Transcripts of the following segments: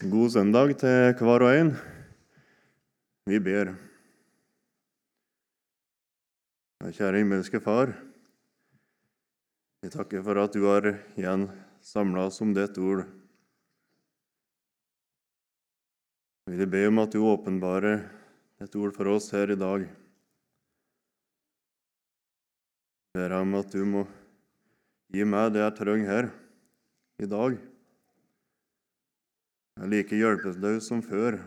God søndag til hver og en. Vi ber. Kjære himmelske Far. Vi takker for at du har igjen samla oss om ditt ord. Vi vil be om at du åpenbarer et ord for oss her i dag. Jeg ber om at du må gi meg det jeg trenger her i dag. Jeg er like hjelpeløs som før.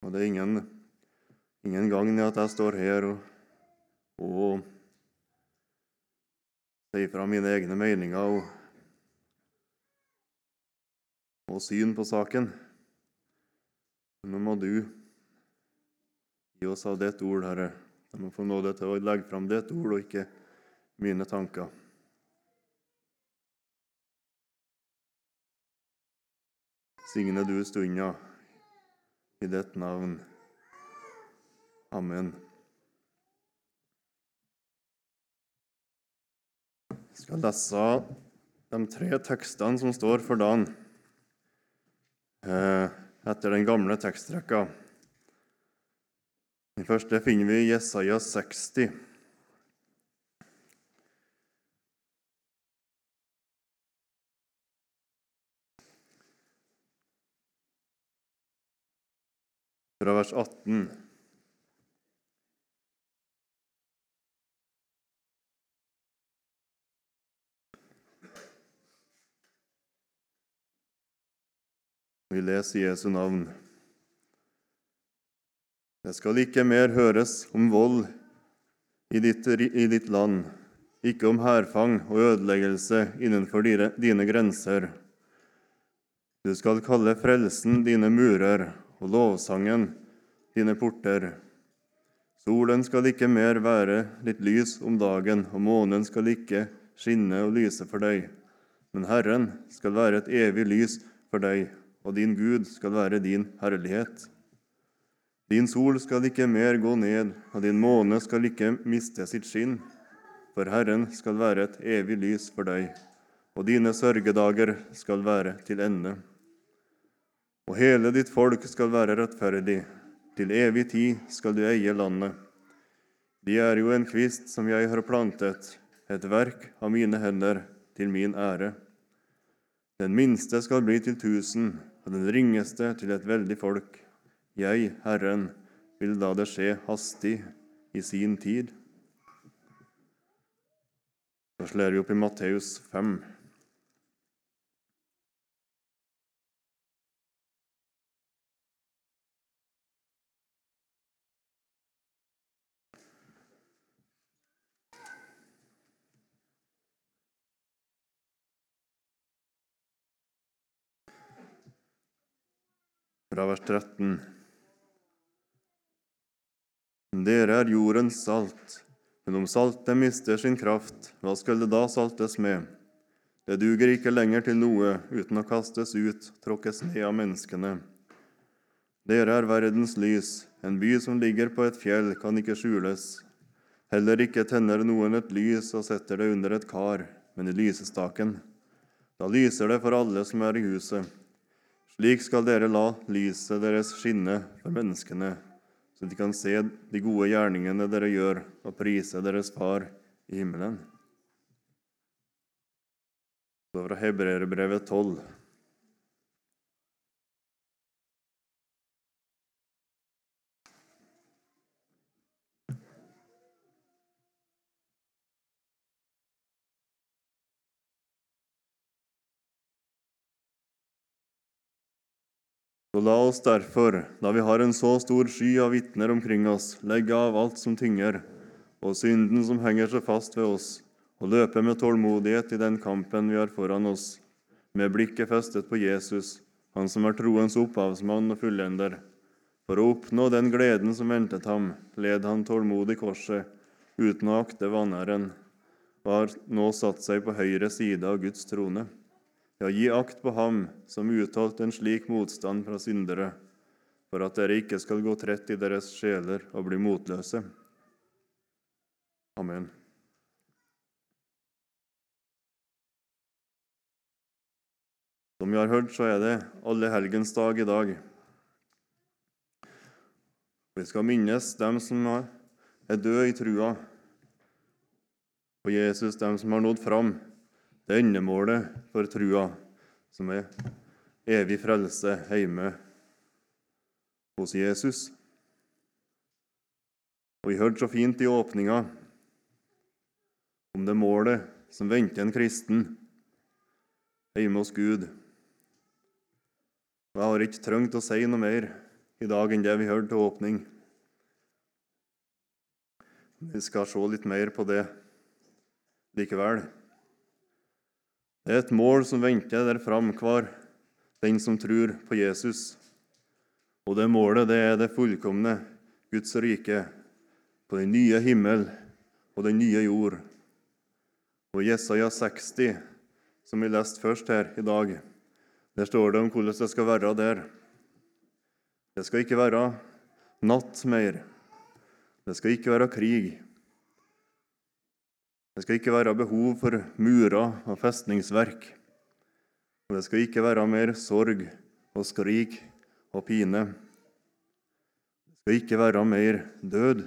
Og det er ingen, ingen gagn i at jeg står her og, og sier fra mine egne meninger og, og syn på saken. Men nå må du gi oss av ditt ord, Herre. Jeg må få nåde til å legge fram ditt ord og ikke mine tanker. Signe du stunda i ditt navn. Amen. Jeg skal lese de tre tekstene som står for dagen eh, etter den gamle tekstrekka. Den første finner vi i Jesaja 60. fra vers 18. Vi leser Jesu navn. Det skal ikke mer høres om vold i ditt, i ditt land, ikke om hærfang og ødeleggelse innenfor dine, dine grenser. Du skal kalle frelsen dine murer og lovsangen dine porter. Solen skal ikke mer være litt lys om dagen, og månen skal ikke skinne og lyse for deg. Men Herren skal være et evig lys for deg, og din Gud skal være din herlighet. Din sol skal ikke mer gå ned, og din måne skal ikke miste sitt skinn. For Herren skal være et evig lys for deg, og dine sørgedager skal være til ende. Og hele ditt folk skal være rettferdig, til evig tid skal du eie landet. De er jo en kvist som jeg har plantet, et verk av mine hender, til min ære. Den minste skal bli til tusen, og den ringeste til et veldig folk. Jeg, Herren, vil la det skje hastig i sin tid. Så slår vi opp i Matteus 5. fra vers 13. Dere er jordens salt, men om saltet mister sin kraft, hva skal det da saltes med? Det duger ikke lenger til noe uten å kastes ut, tråkkes ned av menneskene. Dere er verdens lys, en by som ligger på et fjell, kan ikke skjules. Heller ikke tenner noen et lys og setter det under et kar, men i lysestaken. Da lyser det for alle som er i huset. Slik skal dere la lyset deres skinne for menneskene, så de kan se de gode gjerningene dere gjør, og prise deres Far i himmelen. Så fra Hebreerbrevet 12. Så la oss derfor, da vi har en så stor sky av vitner omkring oss, legge av alt som tynger, og synden som henger så fast ved oss, og løpe med tålmodighet i den kampen vi har foran oss, med blikket festet på Jesus, han som er troens opphavsmann og fullender. For å oppnå den gleden som ventet ham, led han tålmodig korset, uten å akte vanæren, og har nå satt seg på høyre side av Guds trone. Ja, gi akt på ham som uttalte en slik motstand fra syndere, for at dere ikke skal gå trett i deres sjeler og bli motløse. Amen. Som vi har hørt, så er det alle helgens dag i dag. Vi skal minnes dem som er døde i trua og Jesus, dem som har nådd fram til endemålet for trua, som er evig frelse hjemme hos Jesus. Og Vi hørte så fint i åpninga om det målet som venter en kristen hjemme hos Gud. Og Jeg har ikke trengt å si noe mer i dag enn det vi hørte til åpning. Vi skal se litt mer på det likevel. Det er et mål som venter der fram hver den som tror på Jesus. Og det målet det er det fullkomne Guds rike på den nye himmel og den nye jord. Og i Jesaja 60, som vi leste først her i dag, der står det om hvordan det skal være der. Det skal ikke være natt mer. Det skal ikke være krig. Det skal ikke være behov for murer og festningsverk. Og det skal ikke være mer sorg og skrik og pine. Det skal ikke være mer død.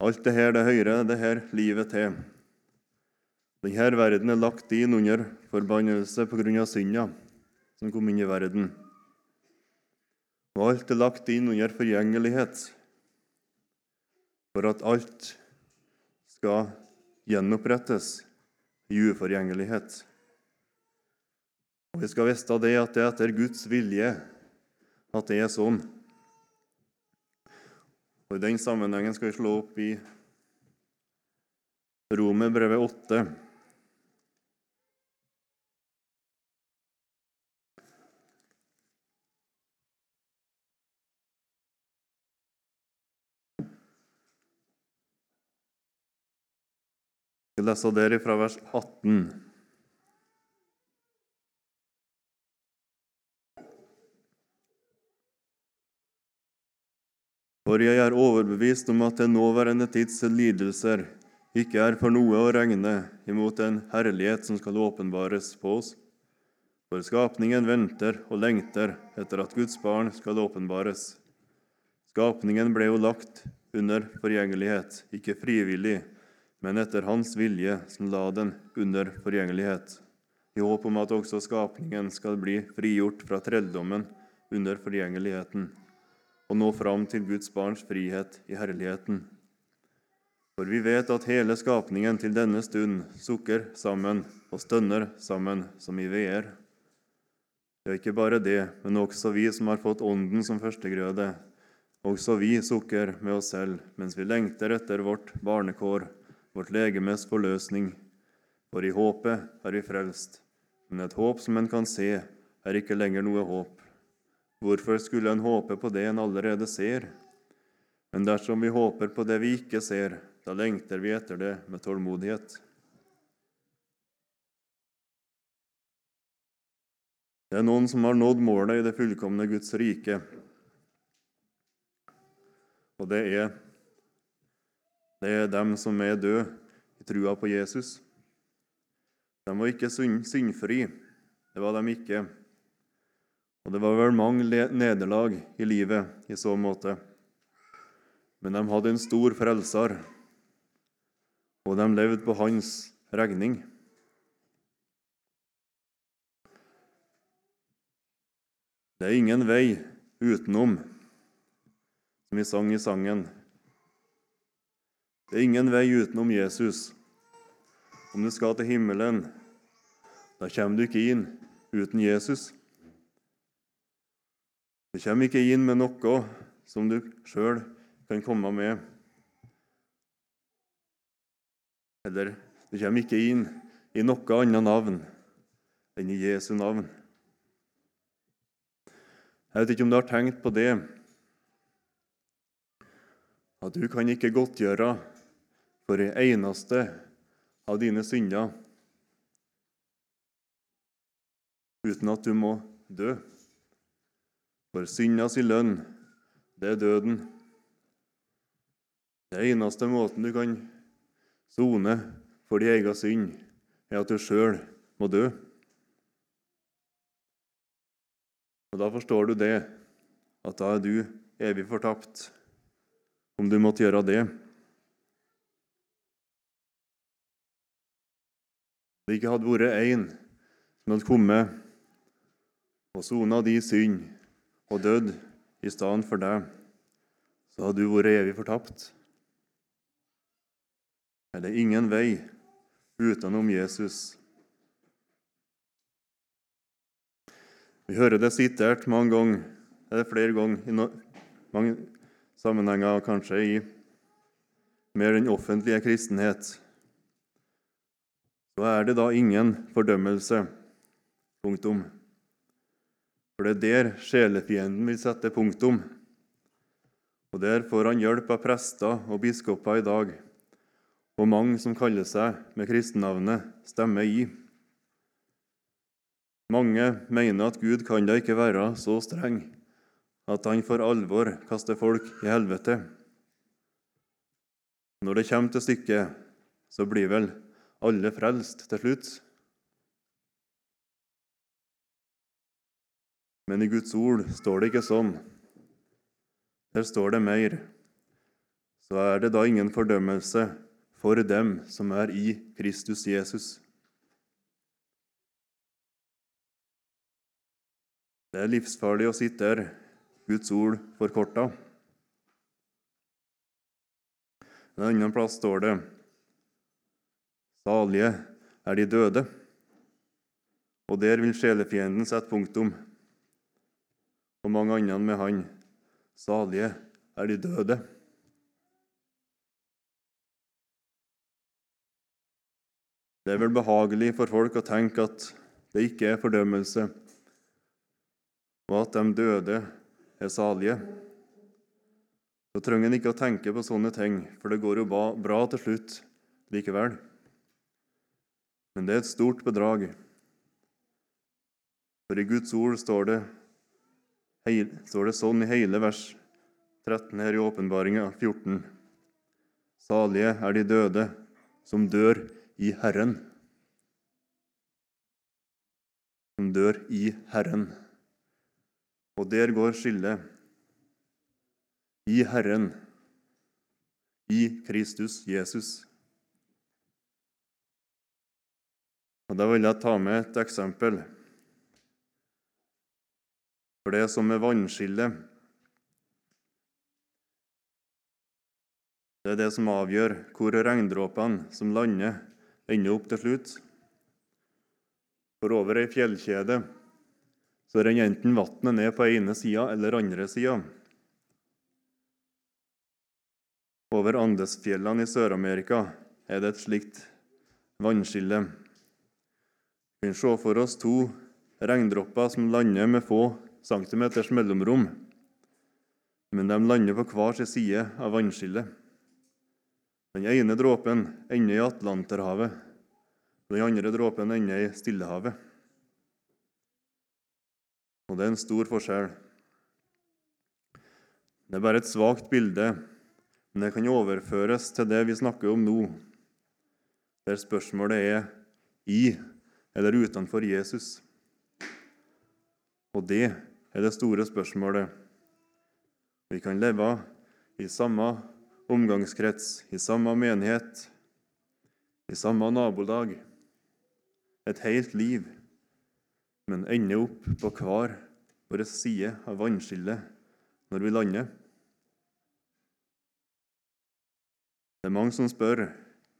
Alt det her, det hører det her livet til. Denne verden er lagt inn under forbannelse av synda som kom inn i verden. Og alt er lagt inn under forgjengelighet, for at alt skal gjenopprettes i uforgjengelighet. Og Vi skal vite det at det er etter Guds vilje at det er sånn. Og I den sammenhengen skal vi slå opp i Romerbrevet 8. Vi leser der fra vers 18. For jeg er overbevist om at den nåværende tids lidelser ikke er for noe å regne imot den herlighet som skal åpenbares på oss. For skapningen venter og lengter etter at Guds barn skal åpenbares. Skapningen ble jo lagt under forgjengelighet, ikke frivillig, men etter Hans vilje, som la den under forgjengelighet, i håp om at også skapningen skal bli frigjort fra trelldommen under forgjengeligheten og nå fram til Guds barns frihet i herligheten. For vi vet at hele skapningen til denne stund sukker sammen og stønner sammen som i veer. er ikke bare det, men også vi som har fått Ånden som førstegrøde. Også vi sukker med oss selv mens vi lengter etter vårt barnekår, vårt legemes forløsning. For i håpet er vi frelst, men et håp som en kan se, er ikke lenger noe håp. Hvorfor skulle en håpe på det en allerede ser? Men dersom vi håper på det vi ikke ser, da lengter vi etter det med tålmodighet. Det er noen som har nådd målet i det fullkomne Guds rike. Og det er, det er dem som er døde i trua på Jesus. De var ikke syndfri. Det var de ikke. Og det var vel mange nederlag i livet i så måte. Men de hadde en stor frelser, og de levde på hans regning. Det er ingen vei utenom, som vi sang i sangen. Det er ingen vei utenom Jesus. Om du skal til himmelen, da kommer du ikke inn uten Jesus. Du kommer ikke inn med noe som du sjøl kan komme med. Eller du kommer ikke inn i noe annet navn enn i Jesu navn. Jeg vet ikke om du har tenkt på det, at du kan ikke godtgjøre for ei eneste av dine synder uten at du må dø. For syndas lønn, det er døden. Den eneste måten du kan sone for din egen synd, er at du sjøl må dø. Og Da forstår du det, at da er du evig fortapt, om du måtte gjøre det. Det ikke hadde vært én som hadde kommet og sona di synd og dødd i stedet for deg, så hadde du vært evig fortapt. Er det ingen vei utenom Jesus? Vi hører det sitert mange ganger, eller flere ganger, i no mange sammenhenger, kanskje i mer den offentlige kristenhet. Så er det da ingen fordømmelse. Punktum. For det er der sjelefienden vil sette punktum. Og der får han hjelp av prester og biskoper i dag, og mange som kaller seg med kristennavnet, stemmer i. Mange mener at Gud kan da ikke være så streng at han for alvor kaster folk i helvete. Når det kommer til stykket, så blir vel alle frelst til slutt. Men i Guds ord står det ikke sånn. Der står det mer. Så er det da ingen fordømmelse for dem som er i Kristus Jesus. Det er livsfarlig å sitte her, Guds ord forkorta. En annen plass står det Salige er de døde. Og der vil sjelefienden sette punktum. Og mange andre med han. Salige er de døde. Det er vel behagelig for folk å tenke at det ikke er fordømmelse, og at de døde er salige. Så trenger en ikke å tenke på sånne ting, for det går jo bra til slutt likevel. Men det er et stort bedrag. For i Guds ord står det, står det sånn i hele vers 13 her i Åpenbaringa 14. Salige er de døde som dør i Herren. Som dør i Herren. Og der går skillet. I Herren. I Kristus Jesus. Og Da vil jeg ta med et eksempel. For det er som med vannskillet. Det er det som avgjør hvor regndråpene som lander, ender opp til slutt. For over ei fjellkjede så renner enten vannet ned på ene sida eller andre sida. Over Andesfjellene i Sør-Amerika er det et slikt vannskille. Vi kan se for oss to regndråper som lander med få centimeters mellomrom, men de lander på hver sin side av vannskillet. Den ene dråpen ender i Atlanterhavet, den andre dråpen ender i Stillehavet. Og det er en stor forskjell. Det er bare et svakt bilde, men det kan overføres til det vi snakker om nå, der spørsmålet er i eller utenfor Jesus. Og det er det store spørsmålet. Vi kan leve i samme omgangskrets, i samme menighet, i samme nabolag, et helt liv, men ende opp på hver vår side av vannskillet når vi lander. Det er mange som spør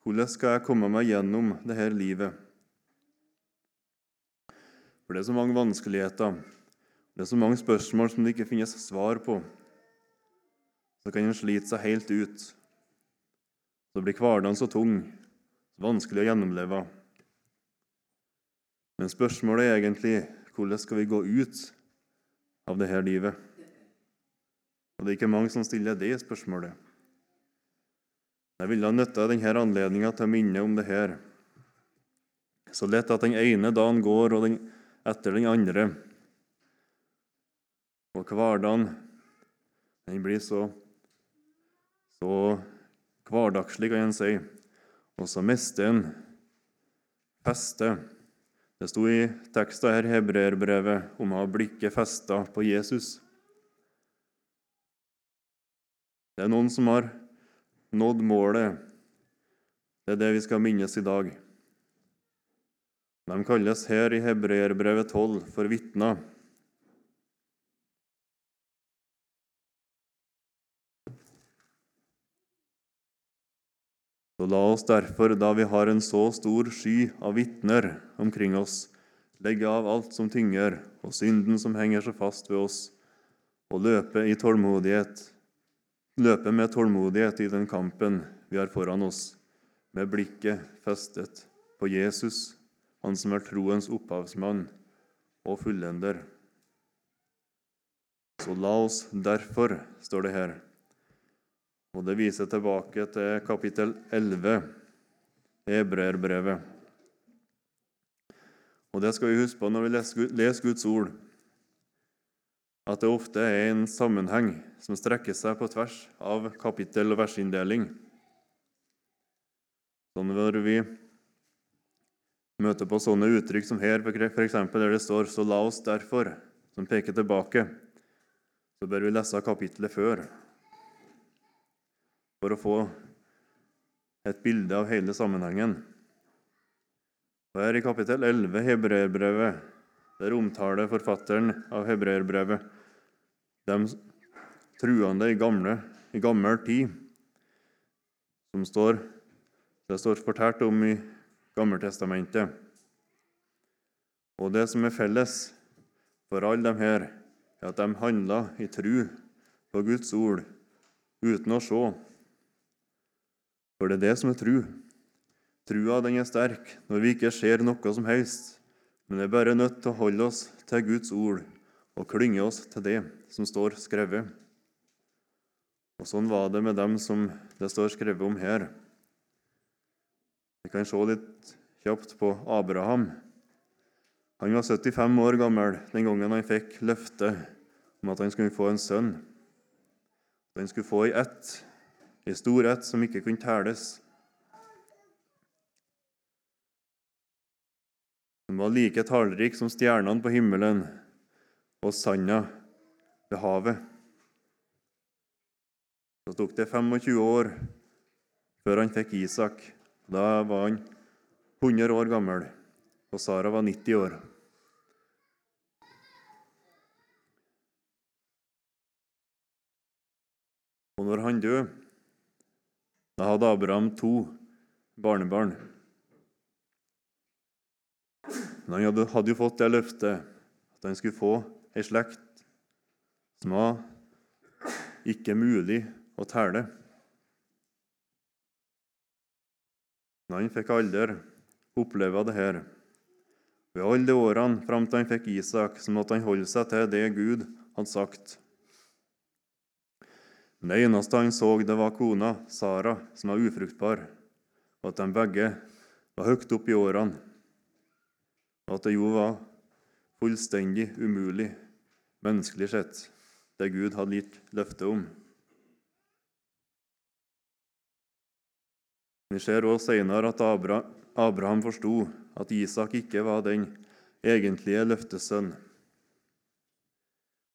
hvordan skal jeg komme meg gjennom dette livet. For det er så mange vanskeligheter, det er så mange spørsmål som det ikke finnes svar på så kan en slite seg helt ut. Så blir hverdagen så tung, så vanskelig å gjennomleve. Men spørsmålet er egentlig hvordan skal vi gå ut av dette livet? Og det er ikke mange som stiller det spørsmålet. Jeg ville nytta denne anledninga til å minne om det her. Så lett at den ene dagen går og den etter den andre. Og hverdagen den blir så så hverdagslig, kan en si. Og så mister en festet. Det sto i teksten her, hebreerbrevet, om å ha blikket festa på Jesus. Det er noen som har nådd målet. Det er det vi skal minnes i dag. De kalles her i Hebreerbrevet 12 for vitner. Så la oss derfor, da vi har en så stor sky av vitner omkring oss, legge av alt som tynger, og synden som henger så fast ved oss, og løpe i tålmodighet, løpe med tålmodighet i den kampen vi har foran oss, med blikket festet på Jesus, han som er troens opphavsmann og fullender. Så la oss derfor, står det her, og Det viser tilbake til kapittel 11 i Hebreerbrevet. Og det skal vi huske på når vi leser Guds ord, at det ofte er en sammenheng som strekker seg på tvers av kapittel- og versinndeling. Sånn når vi møter på sånne uttrykk som her, f.eks. der det står 'så la oss derfor', som peker tilbake, så bør vi lese kapittelet før for å få et bilde av hele sammenhengen. Og Her i kapittel 11 Hebreerbrevet der omtaler forfatteren av hebreerbrevet de truende i, gamle, i gammel tid, som står, det står fortalt om i Gammeltestamentet. Og det som er felles for alle dem her, er at de handla i tru på Guds ord uten å se for det er det som er tru. Trua den er sterk når vi ikke ser noe som helst, men er bare nødt til å holde oss til Guds ord og klynge oss til det som står skrevet. Og Sånn var det med dem som det står skrevet om her. Vi kan se litt kjapt på Abraham. Han var 75 år gammel den gangen han fikk løftet om at han skulle få en sønn. Han skulle få i ett i ett som ikke kunne telles. Den var like tallrik som stjernene på himmelen og sanda ved havet. Så tok det 25 år før han fikk Isak. Da var han 100 år gammel, og Sara var 90 år. Og når han døde da hadde Abraham to barnebarn. Men han hadde jo fått det løftet at han skulle få ei slekt som var ikke mulig å telle. Når han fikk alder, oppleve det her. Ved alle årene fram til han fikk Isak, så måtte han holde seg til det Gud hadde sagt. Det eneste han så, det var kona, Sara, som var ufruktbar, og at de begge var høyt opp i årene, og at det jo var fullstendig umulig, menneskelig sett, det Gud hadde gitt løfte om. Vi ser også senere at Abraham forsto at Isak ikke var den egentlige løftesønn.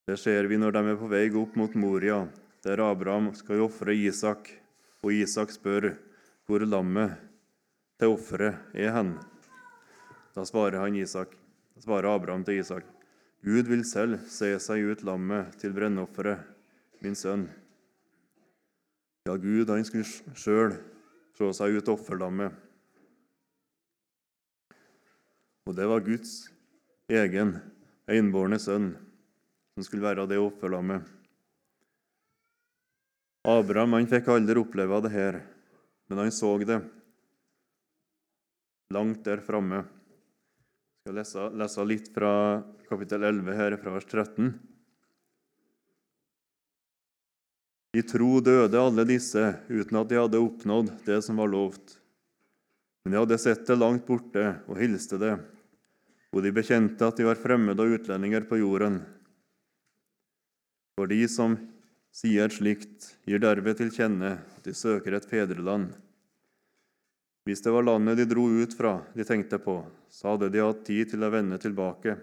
Det ser vi når de er på vei opp mot Moria, der Abraham skal ofre Isak, og Isak spør hvor lammet til offeret er hen. Da svarer, Isak, svarer Abraham til Isak.: Gud vil selv se seg ut lammet til brennofferet, min sønn. Ja, Gud han skulle sjøl se seg ut offerlammet. Og det var Guds egen enbårne sønn som skulle være det offerlammet. Abraham han fikk aldri oppleve det her, men han så det langt der framme. Jeg skal lese, lese litt fra kapittel 11, her, fra vers 13. I tro døde alle disse uten at de hadde oppnådd det som var lovt. Men de hadde sett det langt borte og hilste det, og de bekjente at de var fremmede og utlendinger på jorden. For de som sier slikt, gir derved til kjenne at de søker et fedreland. Hvis det var landet de dro ut fra de tenkte på, så hadde de hatt tid til å vende tilbake.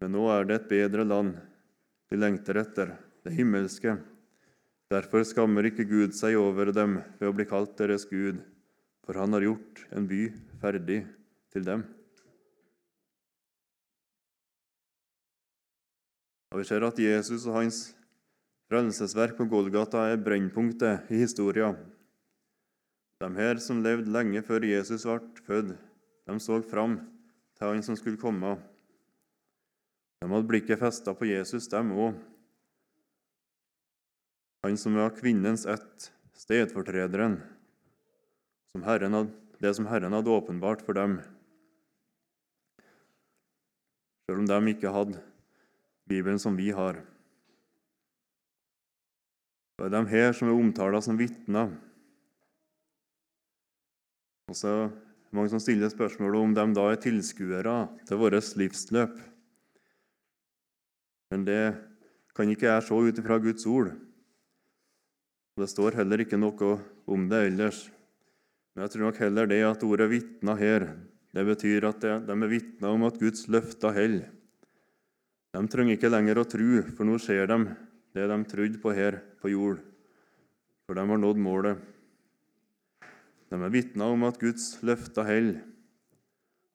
Men nå er det et bedre land de lengter etter, det himmelske. Derfor skammer ikke Gud seg over dem ved å bli kalt deres Gud, for han har gjort en by ferdig til dem. Og Vi ser at Jesus og hans frelsesverk på Golgata er brennpunktet i historien. De her som levde lenge før Jesus ble født, de så fram til han som skulle komme. De hadde blikket festa på Jesus, dem òg. Han som var kvinnens ett, stedfortrederen, som hadde, det som Herren hadde åpenbart for dem, selv om de ikke hadde Bibelen som vi har. Det er de her som er omtalt som vitner. Og så er det mange som stiller spørsmål om de da er tilskuere til vårt livsløp. Men det kan ikke jeg se ut ifra Guds ord. Det står heller ikke noe om det ellers. Men jeg tror nok heller det at ordet 'vitna' her, det betyr at de er vitner om at Guds løfter holder. De trenger ikke lenger å tro, for nå ser de det de trodde på her på jord, for de har nådd målet. De er vitner om at Guds løfter holder,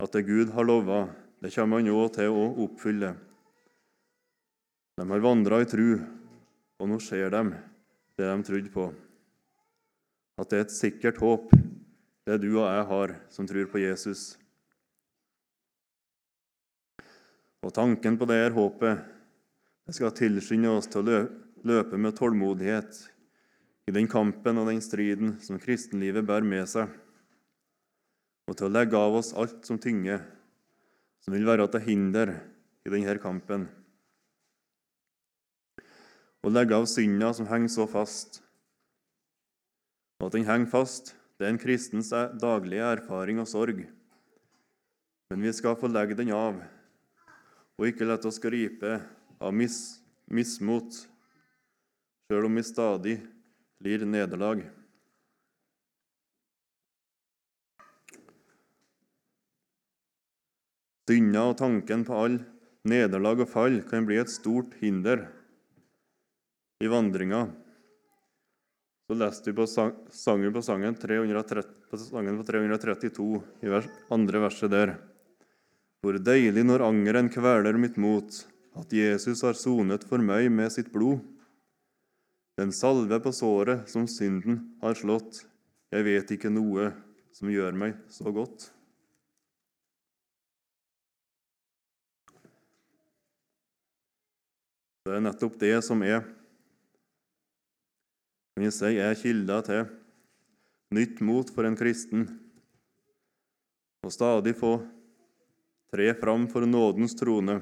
at det Gud har lova, det kommer han òg til å oppfylle. De har vandra i tru, og nå ser de det de trodde på. At det er et sikkert håp, det du og jeg har som tror på Jesus. Og tanken på det her håpet. Det skal tilskynde oss til å løpe med tålmodighet i den kampen og den striden som kristenlivet bærer med seg, og til å legge av oss alt som tynger, som vil være til hinder i denne kampen. Å legge av synda som henger så fast. Og at den henger fast, det er en kristens daglige erfaring og sorg. Men vi skal få legge den av og ikke la oss gripe av mis, mismot, sjøl om vi stadig lir nederlag. Synda og tanken på all nederlag og fall kan bli et stort hinder i vandringa. Så leste vi på sangen på sangen, 330, på sangen på 332, i vers, andre verset der. Hvor deilig når angeren kveler mitt mot, at Jesus har sonet for meg med sitt blod. Den salve på såret som synden har slått, jeg vet ikke noe som gjør meg så godt. Det er nettopp det som er kan jeg er kilda til nytt mot for en kristen. Å stadig få tre fram for nådens trone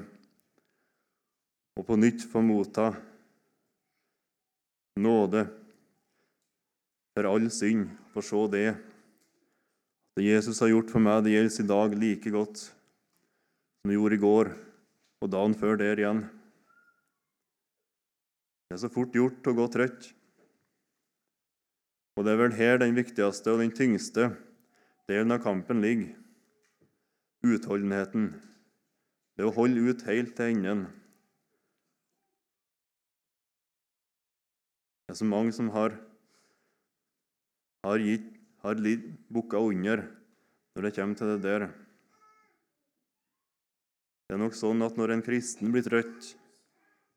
og på nytt få motta nåde for all synd. Få se det. Det Jesus har gjort for meg, det gjelder i dag like godt som det gjorde i går og dagen før der igjen. Det er så fort gjort å gå trøtt. Og det er vel her den viktigste og den tyngste delen av kampen ligger utholdenheten, det å holde ut helt til enden. Det er så mange som har, har, gitt, har bukka under når det kommer til det der. Det er nok sånn at når en kristen blir trøtt,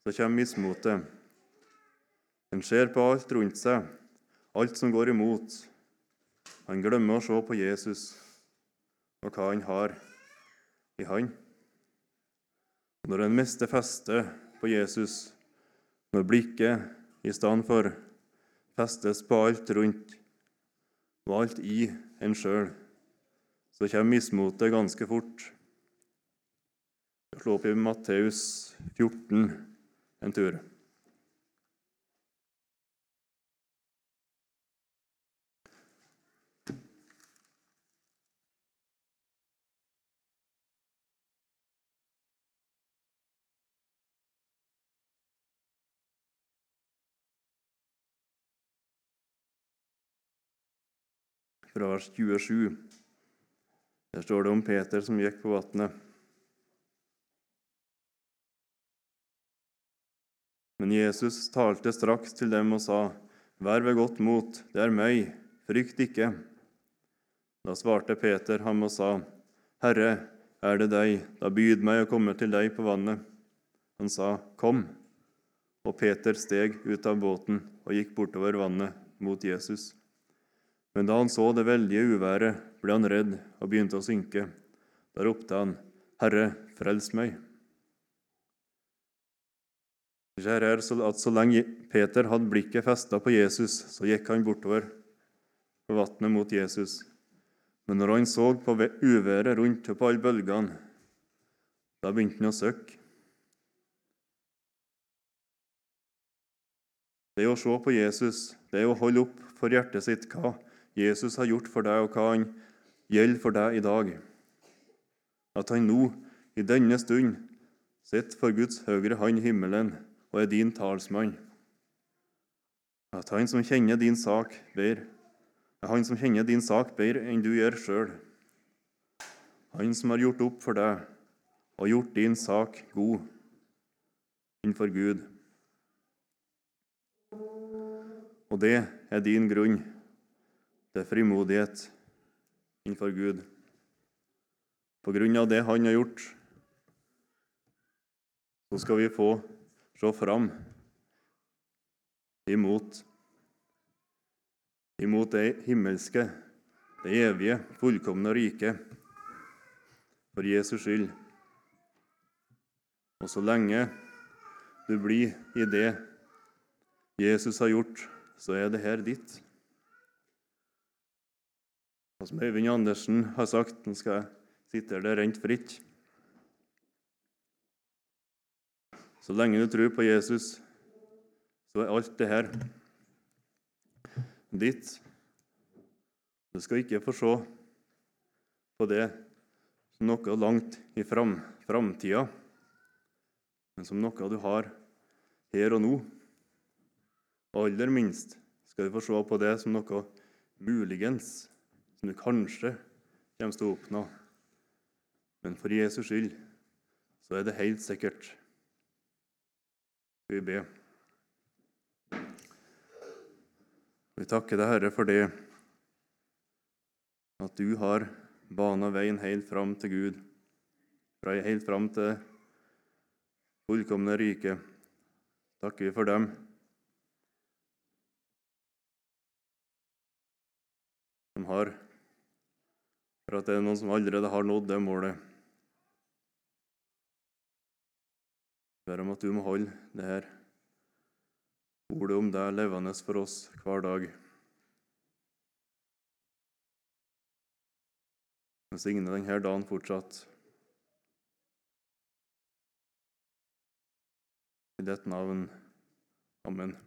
så kommer mismotet. En ser på alt rundt seg, alt som går imot. Han glemmer å se på Jesus og hva han har i Han. Når en mister festet på Jesus, når blikket i stedet for festes på alt rundt og alt i en sjøl, så kommer mismotet ganske fort. Slå opp i Matteus 14 en tur. Fra vers 27. Der står det om Peter som gikk på vannet. Men Jesus talte straks til dem og sa, Vær ved godt mot, det er meg, frykt ikke. Da svarte Peter ham og sa, Herre, er det deg, da byd meg å komme til deg på vannet. Han sa, Kom. Og Peter steg ut av båten og gikk bortover vannet mot Jesus. Men da han så det veldige uværet, ble han redd og begynte å synke. Da ropte han, Herre, frels meg. Det er at Så lenge Peter hadde blikket festa på Jesus, så gikk han bortover på vannet mot Jesus. Men når han så på uværet rundt og på alle bølgene, da begynte han å søkke. Det å se på Jesus, det er å holde opp for hjertet sitt hva Jesus har gjort for deg, og hva han gjelder for deg i dag. At han nå, i denne stund, sitter for Guds høyre hånd i himmelen og er din talsmann. At han som kjenner din sak bedre, er han som kjenner din sak bedre enn du gjør sjøl. Han som har gjort opp for deg og gjort din sak god innenfor Gud. Og det er din grunn til frimodighet innenfor Gud. På grunn av det han har gjort, så skal vi få se fram imot imot det himmelske, det evige, fullkomne riket, for Jesus skyld. Og så lenge du blir i det Jesus har gjort, så er det her ditt. Og som Øyvind Andersen har sagt, nå skal jeg sitte der rent fritt Så lenge du tror på Jesus, så er alt det her ditt. Du skal ikke få se på det som noe langt i fram, framtida, men som noe du har her og nå. Og aller minst skal du få se på det som noe muligens, som du kanskje kommer til å oppnå. Men for Jesus skyld så er det helt sikkert. Skal vi be? Vi takker deg, Herre, for det at du har bana veien helt fram til Gud, fra helt fram til fullkomne rike. Takker vi for dem. Som har For at det er noen som allerede har nådd det målet. Jeg ber om at du må holde det her ordet om deg levende for oss hver dag. Velsigne denne dagen fortsatt. I ditt navn. Amen.